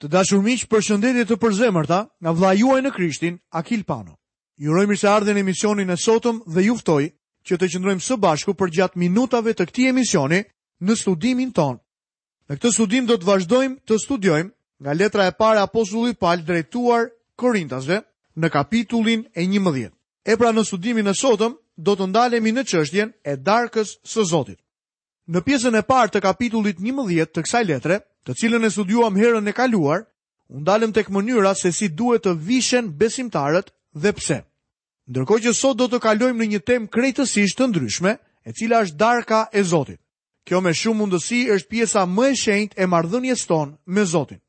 Të dashur miq, përshëndetje të përzemërta nga vëllai juaj në Krishtin, Akil Pano. Ju uroj mirëseardhjen në emisionin e sotëm dhe ju ftoj që të qëndrojmë së bashku përgjatë minutave të këtij emisioni në studimin tonë. Në këtë studim do të vazhdojmë të studiojmë nga letra e parë e apostullit Pal drejtuar Korintasve në kapitullin e 11. E pra në studimin e sotëm do të ndalemi në çështjen e darkës së Zotit. Në pjesën e parë të kapitullit 11 të kësaj letre, të cilën e studiuam herën e kaluar, u ndalëm tek mënyra se si duhet të vishen besimtarët dhe pse. Ndërkohë që sot do të kalojmë në një temë krejtësisht të ndryshme, e cila është darka e Zotit. Kjo me shumë mundësi është pjesa më e shenjtë e marrëdhënies tonë me Zotin.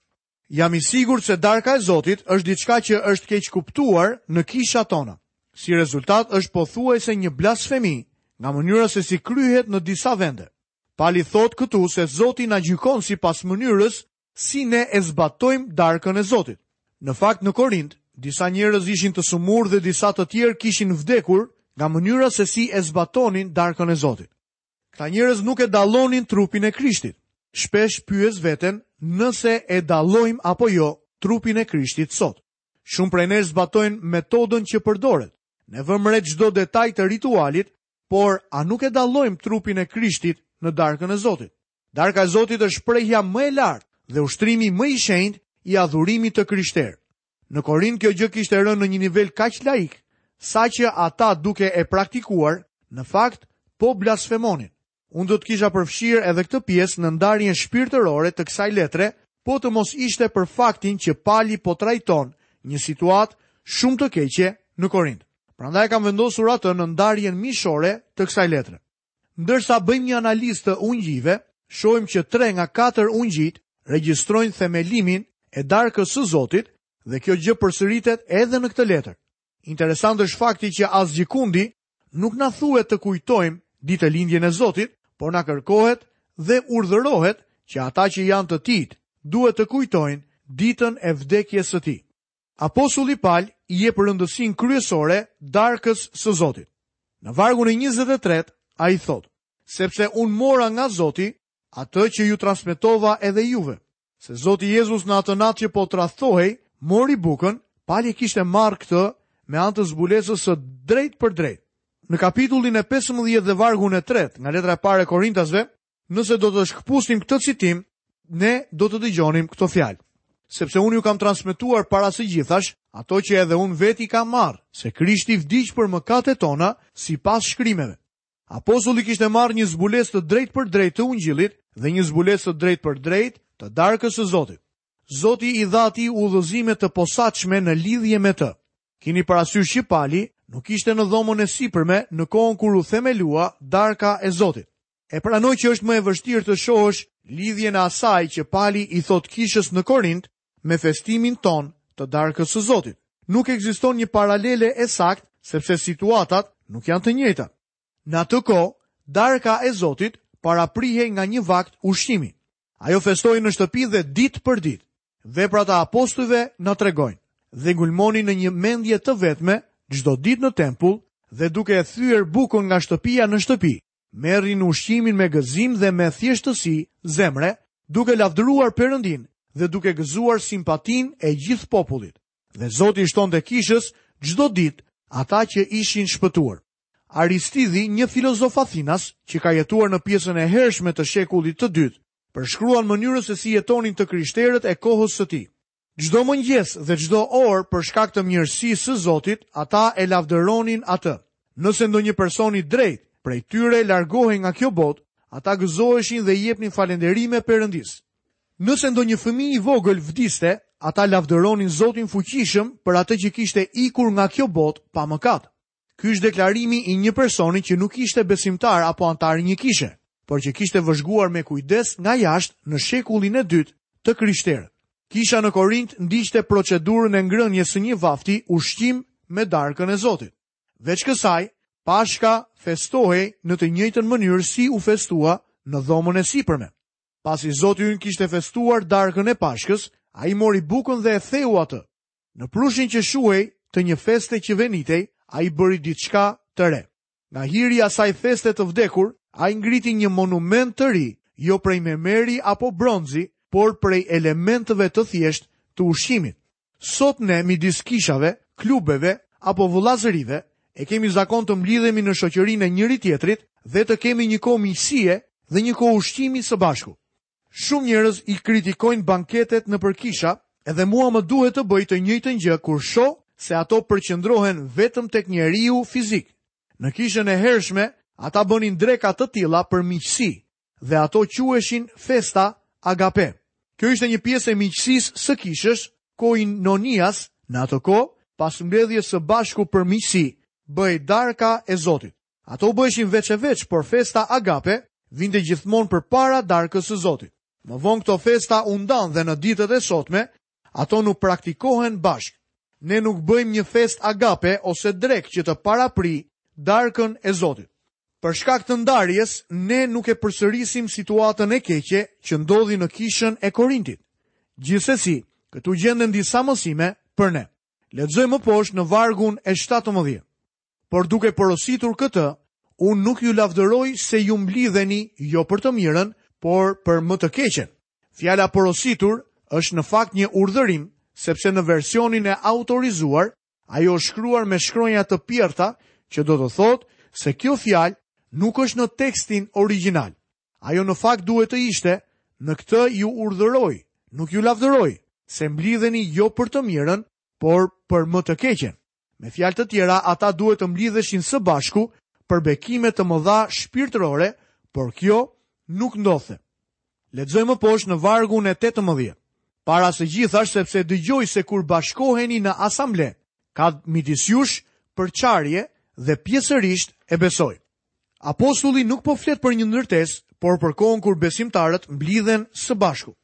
Jam i sigurt se darka e Zotit është diçka që është keqkuptuar në kishat tona. Si rezultat është pothuajse një blasfemi nga mënyra se si kryhet në disa vende. Pali thotë këtu se Zoti na gjykon sipas mënyrës si ne e zbatojmë darkën e Zotit. Në fakt në Korint, disa njerëz ishin të sëmurë dhe disa të tjerë kishin vdekur nga mënyra se si e zbatonin darkën e Zotit. Këta njerëz nuk e dallonin trupin e Krishtit. Shpesh pyes veten nëse e dallojmë apo jo trupin e Krishtit sot. Shumë prej nesh zbatojnë metodën që përdoret. Ne vëmë re çdo detaj të ritualit, por a nuk e dallojmë trupin e Krishtit në darkën e Zotit? Darka e Zotit është shprehja më e lartë dhe ushtrimi më i shenjtë i adhurimit të krishterë. Në Korint kjo gjë kishte rënë në një nivel kaq laik, saqë ata duke e praktikuar, në fakt po blasfemonin. Unë do të kisha përfshirë edhe këtë pjesë në ndarjen shpirtërore të kësaj letre, po të mos ishte për faktin që Pali po trajton një situatë shumë të keqe në Korint. Prandaj kam vendosur atë në ndarjen mishore të kësaj letre. Ndërsa bëjmë një analizë të ungjijve, shohim që tre nga katër ungjijtë regjistrojnë themelimin e darkës së Zotit dhe kjo gjë përsëritet edhe në këtë letër. Interesant është fakti që asgjëkundi nuk na thuhet të kujtojmë ditëlindjen e Zotit, por na kërkohet dhe urdhërohet që ata që janë të tijtë duhet të kujtojnë ditën e vdekjes së tij. Apostulli Pal i jep rëndësinë kryesore darkës së Zotit. Në vargun e 23 ai thotë: Sepse unë mora nga Zoti atë që ju transmetova edhe juve, se Zoti Jezus në atë natë që po tradhtohej, mori bukën. Pali kishte marrë këtë me anë të zbulesës së drejtpërdrejtë. Në kapitullin e 15 dhe vargun e 3 nga letra e parë e Korintasve, Nëse do të shkëpusnim këtë citim, ne do të dëgjonim këto fjalë. Sepse unë ju kam transmetuar para së gjithash ato që edhe unë vetë i kam marrë, se Krishti vdiq për mëkatet tona sipas shkrimeve. Apostulli kishte marrë një zbulesë të drejtpërdrejtë të ungjillit dhe një zbulesë të drejtpërdrejtë të darkës së Zotit. Zoti i dha atij udhëzime të posaçme në lidhje me të. Kini parasysh që Pali nuk ishte në dhomën e sipërme në kohën kur u themelua darka e Zotit. E pranoj që është më e vështirë të shohësh lidhjen e asaj që Pali i thotë kishës në Korint me festimin tonë të darkës së Zotit. Nuk ekziston një paralele e saktë sepse situatat nuk janë të njëjta. Në atë kohë, darka e Zotit paraprihej nga një vakt ushqimi. Ajo festohej në shtëpi dhe ditë për ditë. Veprat e apostujve na tregojnë dhe ngulmonin në një mendje të vetme çdo ditë në tempull dhe duke e thyer bukën nga shtëpia në shtëpi, Merrin ushqimin me gëzim dhe me thjeshtësi zemre, duke lavdëruar Perëndinë dhe duke gëzuar simpatinë e gjithë popullit. Dhe Zoti i shtonte kishës çdo ditë ata që ishin shpëtuar. Aristidhi, një filozof athinas që ka jetuar në pjesën e hershme të shekullit të dytë, përshkruan mënyrën se si jetonin të krishterët e kohës së tij. Çdo mëngjes dhe çdo orë për shkak të mirësisë së Zotit, ata e lavdëronin Atë. Nëse ndonjë person i drejtë prej tyre largohej nga kjo botë, ata gëzoheshin dhe i jepnin falënderime Perëndisë. Nëse ndonjë fëmijë i vogël vdiste, ata lavdëronin Zotin fuqishëm për atë që kishte ikur nga kjo botë pa mëkat. Ky është deklarimi i një personi që nuk ishte besimtar apo anëtar i një kishe, por që kishte vëzhguar me kujdes nga jashtë në shekullin e dytë të krishterët. Kisha në Korint ndiqte procedurën e ngrënies së një vakti ushqim me darkën e Zotit. Veç kësaj, Pashka festohej në të njëjtën mënyrë si u festua në dhomën e sipërme. Pasi Zoti ynë kishte festuar darkën e Pashkës, ai mori bukën dhe e theu atë. Në prushin që shuhej të një feste që venitej, ai bëri diçka të re. Nga hiri i asaj feste të vdekur, ai ngriti një monument të ri, jo prej mermeri apo bronzi, por prej elementëve të thjeshtë të ushqimit. Sot ne midis kishave, klubeve apo vëllazërive e kemi zakon të mblidhemi në shoqërinë e njëri-tjetrit dhe të kemi një kohë miqësie dhe një kohë ushqimi së bashku. Shumë njerëz i kritikojnë banketet nëpër kisha edhe mua më duhet të bëj të njëjtën gjë kur shoh se ato përqendrohen vetëm tek njeriu fizik. Në kishën e hershme ata bënin dreka të tilla për miqësi dhe ato quheshin festa agape. Kjo ishte një pjesë e miqësisë së kishës, koinonias. Në atë kohë, pas mbledhjes së bashku për miqësi, bëhej darka e Zotit. Ato u bëheshin veç e veç, por festa Agape vinte gjithmonë përpara darkës së Zotit. Më vonë këto festa u ndanë dhe në ditët e sotme ato nuk praktikohen bashkë. Ne nuk bëjmë një festë Agape ose drekë që të paraprijë darkën e Zotit. Për shkak të ndarjes, ne nuk e përsërisim situatën e keqe që ndodhi në kishën e Korintit. Gjithsesi, këtu gjenden disa mësime për ne. Lexoj më poshtë në vargun e 17. Por duke porositur këtë, unë nuk ju lavdëroj se ju mblidheni jo për të mirën, por për më të keqen. Fjala porositur është në fakt një urdhërim, sepse në versionin e autorizuar, ajo është shkruar me shkronja të pjerrta, që do të thotë se kjo fjalë nuk është në tekstin origjinal. Ajo në fakt duhet të ishte, në këtë ju urdhëroj, nuk ju lavdëroj, se mblidheni jo për të mirën, por për më të keqen. Me fjalë të tjera, ata duhet të mblidheshin së bashku për bekime të mëdha shpirtërore, por kjo nuk ndodhte. Lexoj më poshtë në vargun e 18. Para së gjithash sepse dëgjoj se kur bashkoheni në asamble, ka midis jush përçarje dhe pjesërisht e besoj. Apostulli nuk po flet për një ndërtesë, por për kohën kur besimtarët mblidhen së bashku.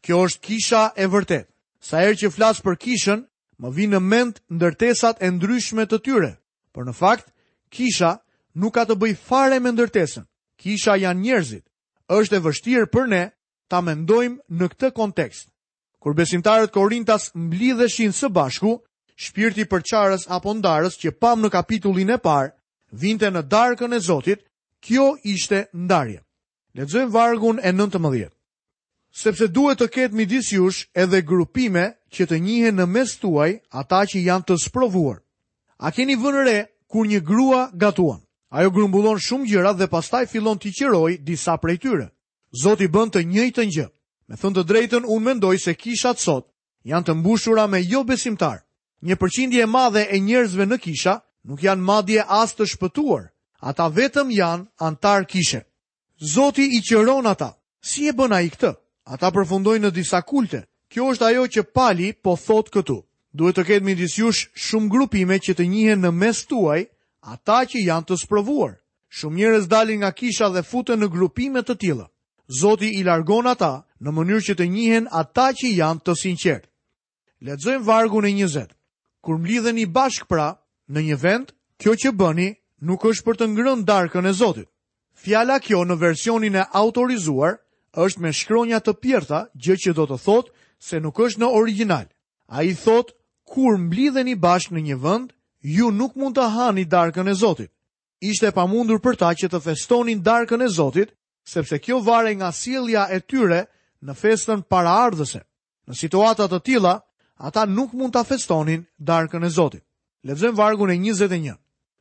Kjo është kisha e vërtetë. Sa herë që flas për kishën, Më vijnë në mend ndërtesat e ndryshme të tyre, por në fakt kisha nuk ka të bëjë fare me ndërtesën. Kisha janë njerëzit. Është e vështirë për ne ta mendojmë në këtë kontekst. Kur besimtarët korintas mblidheshin së bashku, shpirti përçarës apo ndarës që pamë në kapitullin e parë, vinte në darkën e Zotit, kjo ishte ndarje. Lexojmë vargun e 19. Sepse duhet të ketë midis jush edhe grupime që të njihen në mes tuaj ata që janë të sprovuar. A keni vënë re kur një grua gatuan? Ajo grumbullon shumë gjëra dhe pastaj fillon t'i qërojë disa prej tyre. Zoti bën të njëjtën gjë. Me thënë të drejtën, unë mendoj se kishat sot janë të mbushura me jobesimtarë. Një përqindje e madhe e njerëzve në kisha nuk janë madje as të shpëtuar. Ata vetëm janë anëtarë kishe. Zoti i qëron ata. Si e bën ai këtë? Ata përfundojnë në disa kulte. Kjo është ajo që Pali po thotë këtu. Duhet të ketë midis jush shumë grupime që të njihen në mes tuaj ata që janë të sprovuar. Shumë njerëz dalin nga kisha dhe futen në grupime të tilla. Zoti i largon ata në mënyrë që të njihen ata që janë të sinqertë. Lexojmë vargun e 20. Kur mblidheni bashkë pra në një vend, kjo që bëni nuk është për të ngrënë darkën e Zotit. Fjala kjo në versionin e autorizuar është me shkronja të pjerrëta, gjë që do të thotë se nuk është në origjinal. Ai thotë, kur mblidheni bashkë në një vend, ju nuk mund të hani darkën e Zotit. Ishte e pamundur për ta që të festonin darkën e Zotit, sepse kjo varej nga sjellja e tyre në festën paraardhëse. Në situata të tilla, ata nuk mund ta festonin darkën e Zotit. Lexojmë vargun e 21.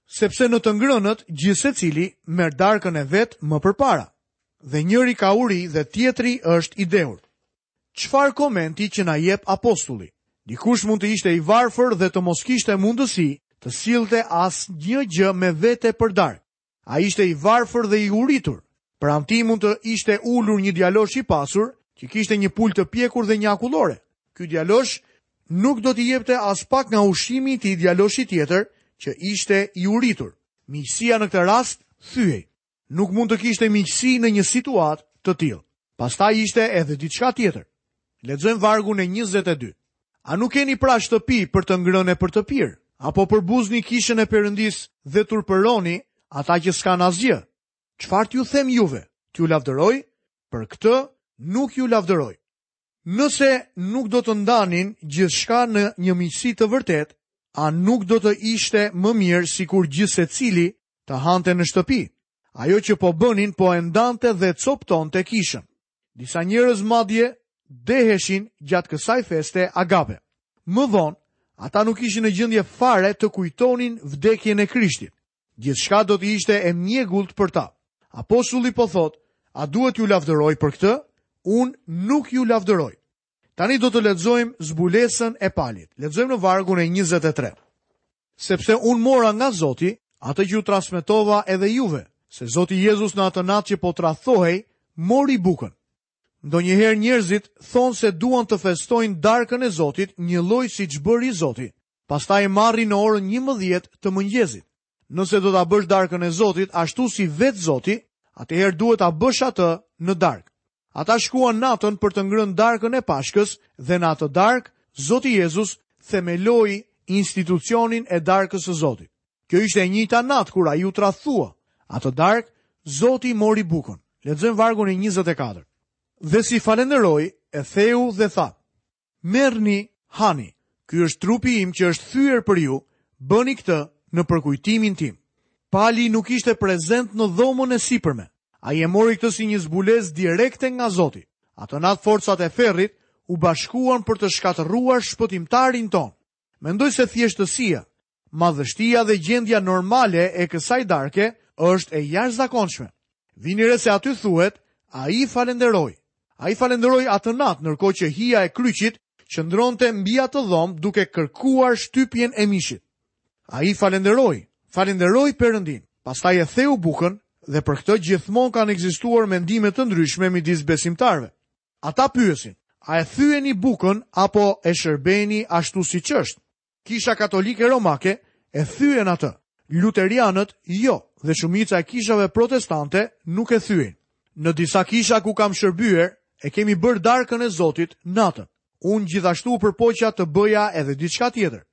Sepse në të ngrënët gjithsecili merr darkën e vet më përpara, dhe njëri ka uri dhe tjetri është i dehur. Çfarë komenti që na jep Apostulli! Dikush mund të ishte i varfër dhe të mos kishte mundësi të sillte asnjë gjë me vete për darkë. Ai ishte i varfër dhe i uritur. Pranë tij mund të ishte ulur një djalosh i pasur që kishte një pulë të pjekur dhe një akullore. Ky djalosh nuk do t'i jepte aspak nga ushqimi i tij djaloshit tjetër që ishte i uritur. Miqësia në këtë rast thyhej. Nuk mund të kishte miqësi në një situatë të tillë. Pastaj ishte edhe diçka tjetër. Lexojmë vargun e 22. A nuk keni pra shtëpi për të ngrënë e për të pirë? Apo përbuzni kishën e Perëndisë dhe turpëroni ata që s'kanë asgjë? Çfarë t'ju them juve? T'ju lavdëroj? Për këtë nuk ju lavdëroj. Nëse nuk do të ndanin gjithçka në një miqësi të vërtetë, a nuk do të ishte më mirë sikur gjithsecili të hante në shtëpi? Ajo që po bënin po e ndante dhe coptonte kishën. Disa njerëz madje deheshin gjatë kësaj feste agape. Më vonë, ata nuk ishin në gjendje fare të kujtonin vdekjen e Krishtit. Gjithçka do të ishte e mjegullt për ta. Apostulli po thotë, a duhet t'ju lavdëroj për këtë? Unë nuk ju lavdëroj. Tani do të lexojmë zbulesën e Palit. Lexojmë në vargun e 23. Sepse unë mora nga Zoti atë që ju transmetova edhe juve, se Zoti Jezus në atë natë që po tradhtohej, mori bukën. Ndonjëherë njerëzit thonë se duan të festojnë darkën e Zotit, njëlloj siç bëri Zoti. Pastaj e marrin në orën njëmbëdhjetë të mëngjesit. Nëse do ta bësh darkën e Zotit ashtu si vetë Zoti, atëherë duhet ta bësh atë në darkë. Ata shkuan natën për të ngrënë darkën e Pashkës dhe në atë darkë Zoti Jezus themeloi institucionin e darkës së Zotit. Kjo ishte e njëjta natë kur ai u tradhtua. Atë darkë Zoti mori bukën. Lexojmë vargun e 24. Dhe si falënderoi, e theu dhe tha: Merrni, hani. Ky është trupi im që është thyer për ju, bëni këtë në përkujtimin tim. Pali nuk ishte prezent në dhomën e sipërme. Ai e mori këtë si një zbulesë direkte nga Zoti. Atë natë forcat e ferrit u bashkuan për të shkatërruar shpëtimtarin tonë. Mendoj se thjeshtësia Madhështia dhe gjendja normale e kësaj darke është e jashtëzakonshme. Vini re se aty thuhet, Ai falënderoi. Ai falënderoi atë natë ndërkohë që hija e kryqit qëndronte mbi atë dhomë duke kërkuar shtypjen e mishit. Ai falënderoi, falënderoi Perëndinë. Pastaj e theu bukën dhe për këtë gjithmonë kanë ekzistuar mendime të ndryshme midis besimtarëve. Ata pyesin, A e thyeni bukën apo e shërbeni ashtu siç është? Kisha katolike romake e thyen atë, luterianët jo dhe shumica e kishave protestante nuk e thyejnë. Në disa kisha ku kam shërbyer, e kemi bërë darkën e Zotit natën. Unë gjithashtu u përpoqa të bëja edhe diçka tjetër.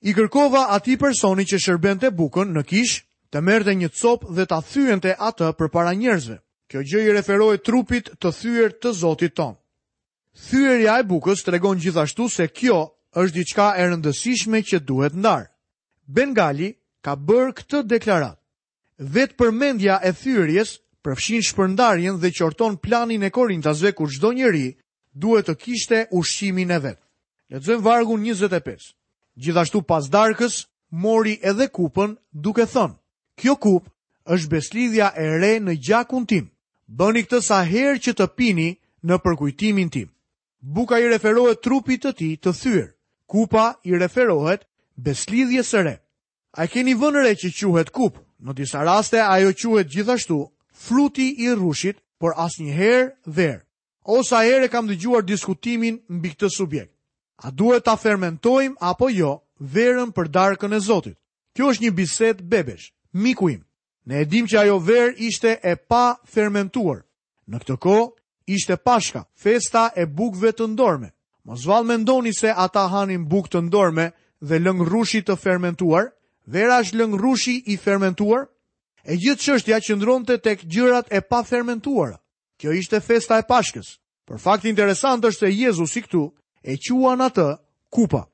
I kërkova atij personi që shërbente bukën në kishë të merrte një copë dhe ta thyente atë përpara njerëzve. Kjo gjë i referohej trupit të thyer të Zotit tonë. Thyerja e bukës tregon gjithashtu se kjo është diçka e rëndësishme që duhet ndarë. Bengeli ka bërë këtë deklaratë. Vetë përmendja e thyerjes përfshin shpërndarjen dhe qorton planin e korintasve ku çdo njeri duhet të kishte ushqimin e vet. Lexojmë vargun njëzet e pesë. Gjithashtu pas darkës, mori edhe kupën duke thënë, Kjo kupë është besëlidhja e re në gjakun tim. Bëni këtë sa herë që të pini në përkujtimin tim. Buka i referohet trupit të tij të thyer. Kupa i referohet besëlidhjes së re. A e keni vënë re që quhet kupë? Në disa raste ajo quhet gjithashtu fruti i rrushit, por asnjëherë verë. O sa herë e kam dëgjuar diskutimin mbi këtë subjekt. A duhet ta fermentojmë apo jo verën për darkën e Zotit? Kjo është një bisedë bebesh, miku im. Ne e dimë që ajo verë ishte e pafermentuar. Në këtë kohë ishte Pashka, festa e bukëve të ndorme. Mos vallë mendoni se ata hanin bukë të ndorme dhe lëng rrushi të fermentuar? Vera është lëng rrushi i fermentuar. E gjithë çështja qëndronte tek gjërat e pafermentuara. Kjo ishte festa e Pashkës. Por fakti interesant është se Jezusi këtu e quan atë kupa.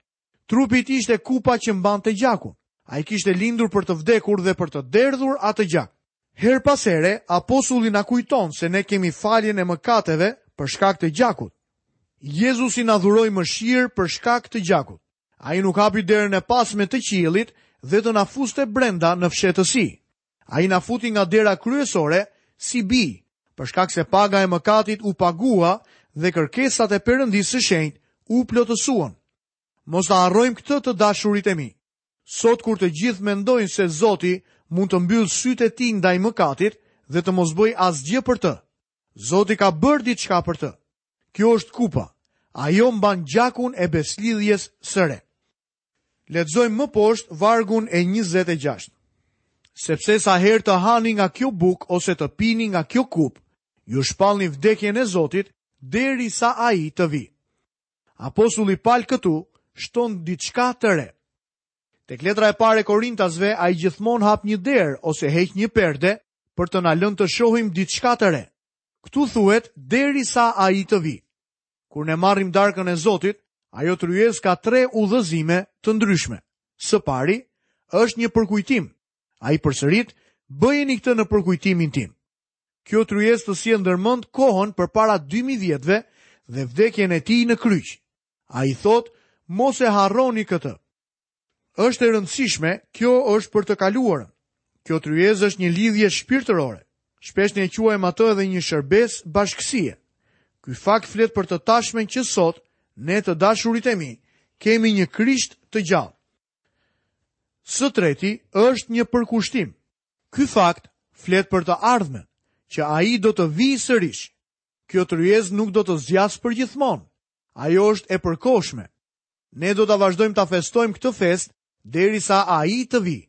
Trupi i tij ishte kupa që mbante gjakun. Ai kishte lindur për të vdekur dhe për të derdhur atë gjak. Herë pas here, apostulli na kujton se ne kemi faljen e mëkateve për shkak të gjakut. Jezusi na dhuroi mëshirë për shkak të gjakut. Ai nuk hapi derën e pasme të qiellit dhe të na fuste brenda në fshehtësi. Ai na futi nga dera kryesore si bij, për shkak se paga e mëkatit u pagua dhe kërkesat e Perëndisë së Shenjtë u plotësuan. Mos ta harrojmë këtë të dashurit e mi. Sot kur të gjithë mendojnë se Zoti mund të mbyllë sytë e tij ndaj mëkatit dhe të mos bëjë asgjë për të, Zoti ka bërë diçka për të. Kjo është kupa. Ajo mban gjakun e besëlidhjes së re. Lexojmë më poshtë vargun e 26. Sepse sa herë të hani nga kjo bukë ose të pini nga kjo kupë, ju shpallni vdekjen e Zotit derisa ai të vijë. Apostulli Pal këtu shton diçka të re. Tek letra e parë e Korintasve ai gjithmonë hap një derë ose heq një perde për të na lënë të shohim diçka të re. Këtu thuhet derisa ai të vijë. Kur ne marrim darkën e Zotit, ajo tryezë ka tre udhëzime të ndryshme. Së pari, është një përkujtim. Ai përsërit, bëjeni këtë në përkujtimin tim. Kjo tryezë të sjell ndër mend kohën përpara 2000 vjetëve dhe vdekjen e tij në kryq. Ai thotë, mos e harroni këtë. Është e rëndësishme, kjo është për të kaluarën. Kjo tryezë është një lidhje shpirtërore. Shpesh ne e quajmë atë edhe një shërbesë bashkësie. Ky fakt flet për të tashmen që sot ne të dashurit e mi kemi një Krisht të gjallë. Së treti është një përkushtim. Ky fakt flet për të ardhmen, që ai do të vijë sërish. Kjo tryezë nuk do të zgjasë përgjithmonë. Ajo është e përkohshme. Ne do ta vazhdojmë ta festojmë këtë festë derisa ai të vijë.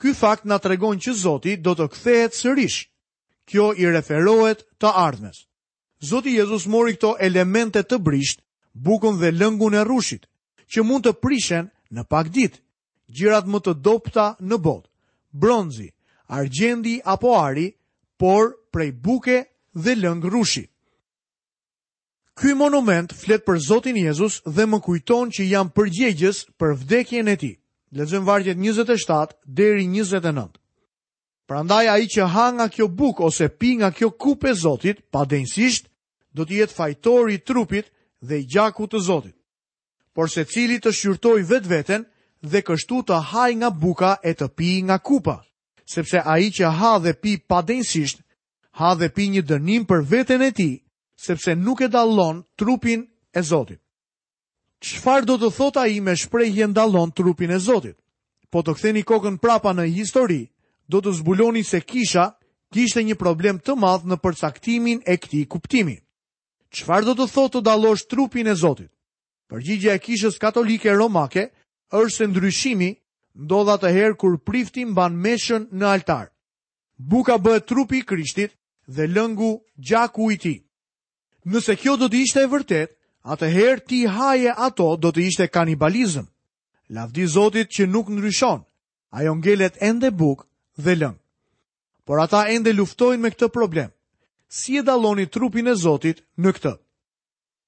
Ky fakt na tregon që Zoti do të kthehet sërish. Kjo i referohet të ardhmes. Zoti Jezus mori këto elemente të brishtë, bukën dhe lëngun e rrushit, që mund të prishen në pak ditë. Gjërat më të dobëta në botë, bronzi, argjendi apo ari, por prej buke dhe lëng rrushi. Ky monument flet për Zotin Jezus dhe më kujton që jam përgjegjës për vdekjen e tij. Lexojmë vargjet 27 deri 29. Prandaj ai që ha nga kjo bukë ose pi nga kjo kupë e Zotit, padenjësisht do të jetë fajtor i trupit dhe i gjakut të Zotit. Por secili të shqyrtojë vetveten dhe kështu të hajë nga buka e të pijë nga kupa. sepse ai që ha dhe pi padenjësisht, ha dhe pi një dënim për veten e tij, sepse nuk e dallon trupin e Zotit. Çfarë do të thotë ai me shprehjen dallon trupin e Zotit? Po të ktheni kokën prapa në histori, do të zbuloni se kisha kishte një problem të madh në përcaktimin e këtij kuptimi. Çfarë do të thotë të dallosh trupin e Zotit? Përgjigja e Kishës Katolike Romake është se ndryshimi ndodh atëherë kur prifti mban meshën në altar. Buka bëhet trupi i Krishtit dhe lëngu gjaku i tij. Nëse kjo do të ishte e vërtetë, atëherë t'i haje ato do të ishte kanibalizëm. Lavdi Zotit që nuk ndryshon, ajo ngelet ende bukë dhe lëng. Por ata ende luftojnë me këtë problem. Si e dalloni trupin e Zotit në këtë?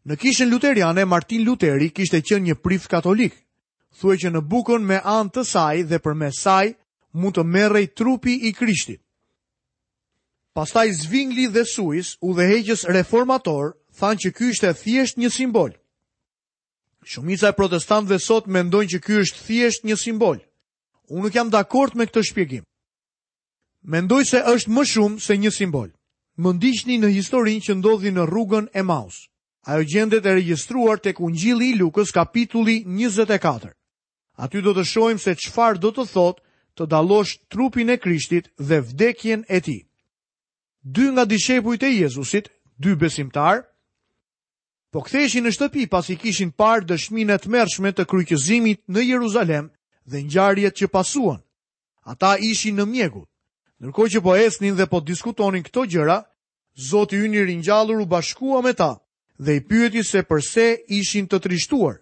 Në kishën luteriane Martin Luteri kishte qenë një prift katolik. Thuhej që në bukën me anë të saj dhe përmes saj mund të merrej trupi i Krishtit. Pastaj Zvingli dhe Suis, udhëheqës reformator, thanë që ky ishte thjesht një simbol. Shumica e protestantëve sot mendojnë që ky është thjesht një simbol. Unë nuk jam dakord me këtë shpjegim. Mendoj se është më shumë se një simbol. Më ndiqni në historinë që ndodhi në rrugën Emaus. Ajo gjendet e regjistruar tek Ungjilli i Lukës, kapitulli njëzet e katër. Aty do të shohim se çfarë do të thotë të dallosh trupin e Krishtit dhe vdekjen e tij. Dy nga dishepujt e Jezusit, dy besimtarë, po ktheheshin në shtëpi pasi kishin parë dëshminë e tmerrshme të kryqëzimit në Jeruzalem dhe ngjarjet që pasuan. Ata ishin në mjegull. Ndërkohë që po ecnin dhe po diskutonin këto gjëra, Zoti ynë i ringjallur u bashkua me ta dhe i pyeti se përse ishin të trishtuar.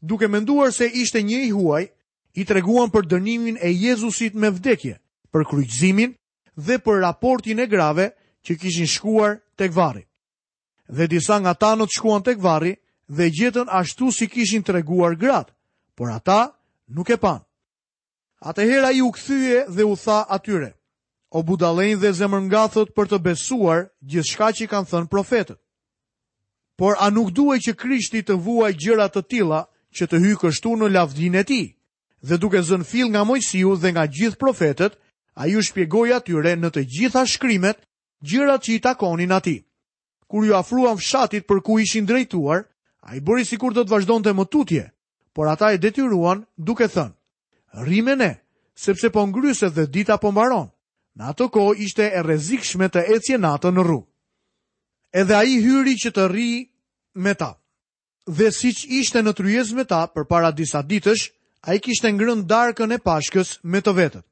Duke menduar se ishte një i huaj, i treguan për dënimin e Jezusit me vdekje, për kryqëzimin dhe për raportin e grave që kishin shkuar tek varri. Dhe disa nga tanët shkuan tek varri dhe e gjetën ashtu si kishin treguar gratë, por ata nuk e panë. Atëherë ai u kthye dhe u tha atyre, O budallenj dhe zemërngathët për të besuar gjithçka që kanë thënë profetët! Por a nuk duhej që Krishti të vuajë gjëra të tilla që të hyjë kështu në lavdinë e tij? Dhe duke zënë fill nga Moisiu dhe nga gjithë profetët, ai u shpjegoi atyre në të gjitha shkrimet gjërat që i takonin atij. Kur iu afruan fshatit për ku ishin drejtuar, ai bëri sikur do të vazhdonte më tutje, por ata e detyruan duke thënë, rri me ne, sepse po ngryset dhe dita po mbaron. Në atë kohë ishte e rrezikshme të ecje natën në rrugë. Edhe ai hyri që të rri me ta. Dhe siç ishte në tryezë me ta përpara disa ditësh, ai kishte ngrënë darkën e Pashkës me të vetët.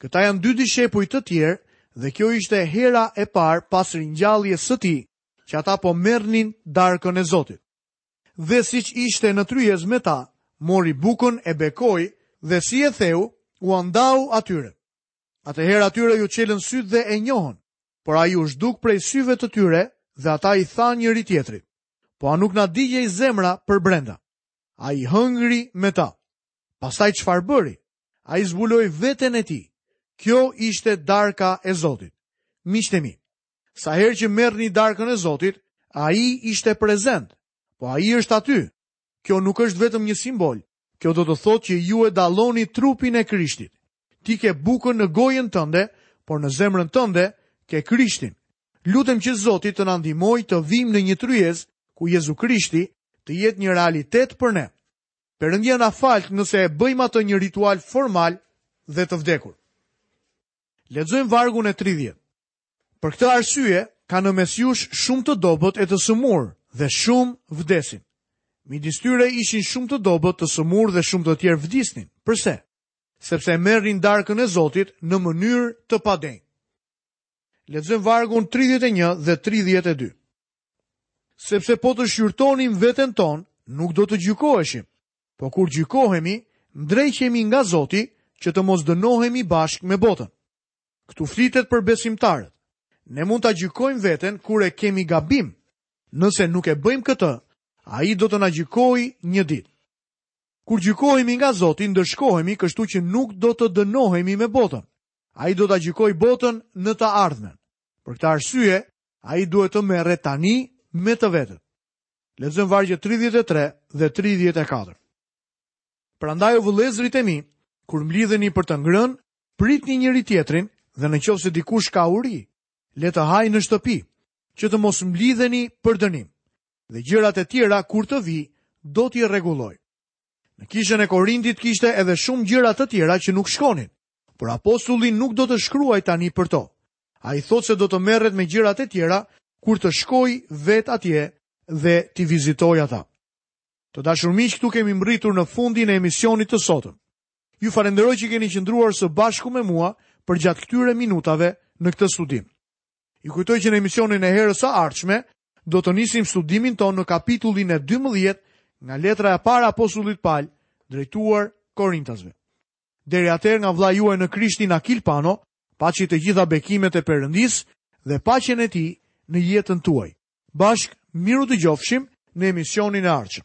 Këta janë dy dishepuj të tjerë dhe kjo ishte hera e parë pas ringjalljes së tij që ata po merrnin darkën e Zotit. dhe siç ishte në tryezë me ta, mori bukën e bekoi dhe si e theu, ua ndau atyre. Atëherë atyre iu çelën sytë dhe e njohën, por ai u zhduk prej syve të tyre dhe ata i thanë njëri-tjetrit, Po a nuk na digjej zemra përbrenda? Ai hëngri me ta. Pastaj çfarë bëri? Ai zbuloi veten e tij. Kjo ishte darka e Zotit. Miqtë e mi, Sa herë që merrni darkën e Zotit, ai ishte prezent. Po ai është aty. Kjo nuk është vetëm një simbol. Kjo do të thotë që ju e dalloni trupin e Krishtit. Ti ke bukën në gojën tënde, por në zemrën tënde ke Krishtin. Lutem që Zoti të na ndihmojë të vijmë në një tryezë ku Jezu Krishti të jetë një realitet për ne. Perëndia na faltë nëse e bëjmë atë një ritual formal dhe të vdekur. Lexojmë vargun e 30. Për këtë arsye, ka në mes jush shumë të dobët e të sëmurë, dhe shumë vdesin. Midis tyre ishin shumë të dobët, të sëmurë dhe shumë të tjerë vdisnin. Përse? Sepse e merrin darkën e Zotit në mënyrë të padenjë. Lexojmë vargun 31 dhe 32. Sepse po të shqyrtonim veten tonë, nuk do të gjykoheshim. Po kur gjykohemi, ndreqemi nga Zoti që të mos dënohemi bashkë me botën. Këtu flitet për besimtarët. Ne mund ta gjykojmë veten kur e kemi gabim. Nëse nuk e bëjmë këtë, ai do të na gjykojë një ditë. Kur gjykohemi nga Zoti, ndëshkohemi kështu që nuk do të dënohemi me botën. Ai do ta gjykojë botën në të ardhmen. Për këtë arsye, ai duhet të merret tani me të vetët. Lexojmë vargjet 33 dhe 34. Prandaj o vëllezërit e mi, kur mblidheni për të ngrënë, Pritni njëri-tjetrin dhe në qoftë se dikush ka uri, le të hajë në shtëpi, që të mos mblidheni për dënim. Dhe gjërat e tjera kur të vij, do t'i rregulloj. Në kishën e Korintit kishte edhe shumë gjëra të tjera që nuk shkonin, por apostulli nuk do të shkruajë tani për to. Ai thotë se do të merret me gjërat e tjera kur të shkojë vetë atje dhe t'i vizitojë ata. Të dashur miq, këtu kemi mbërritur në fundin e emisionit të sotëm. Ju falënderoj që keni qëndruar së bashku me mua përgjatë këtyre minutave në këtë studim. Ju kujtoj që në emisionin e herës së ardhshme do të nisim studimin tonë në kapitullin e 12 nga letra e parë e apostullit Pal drejtuar Korintasve. Deri atëherë nga vëllai juaj në Krishtin Akil Pano, paçi të gjitha bekimet e Perëndisë dhe paqen e tij në jetën tuaj. Bashkë mirudëgjofshim në emisionin e ardhshëm.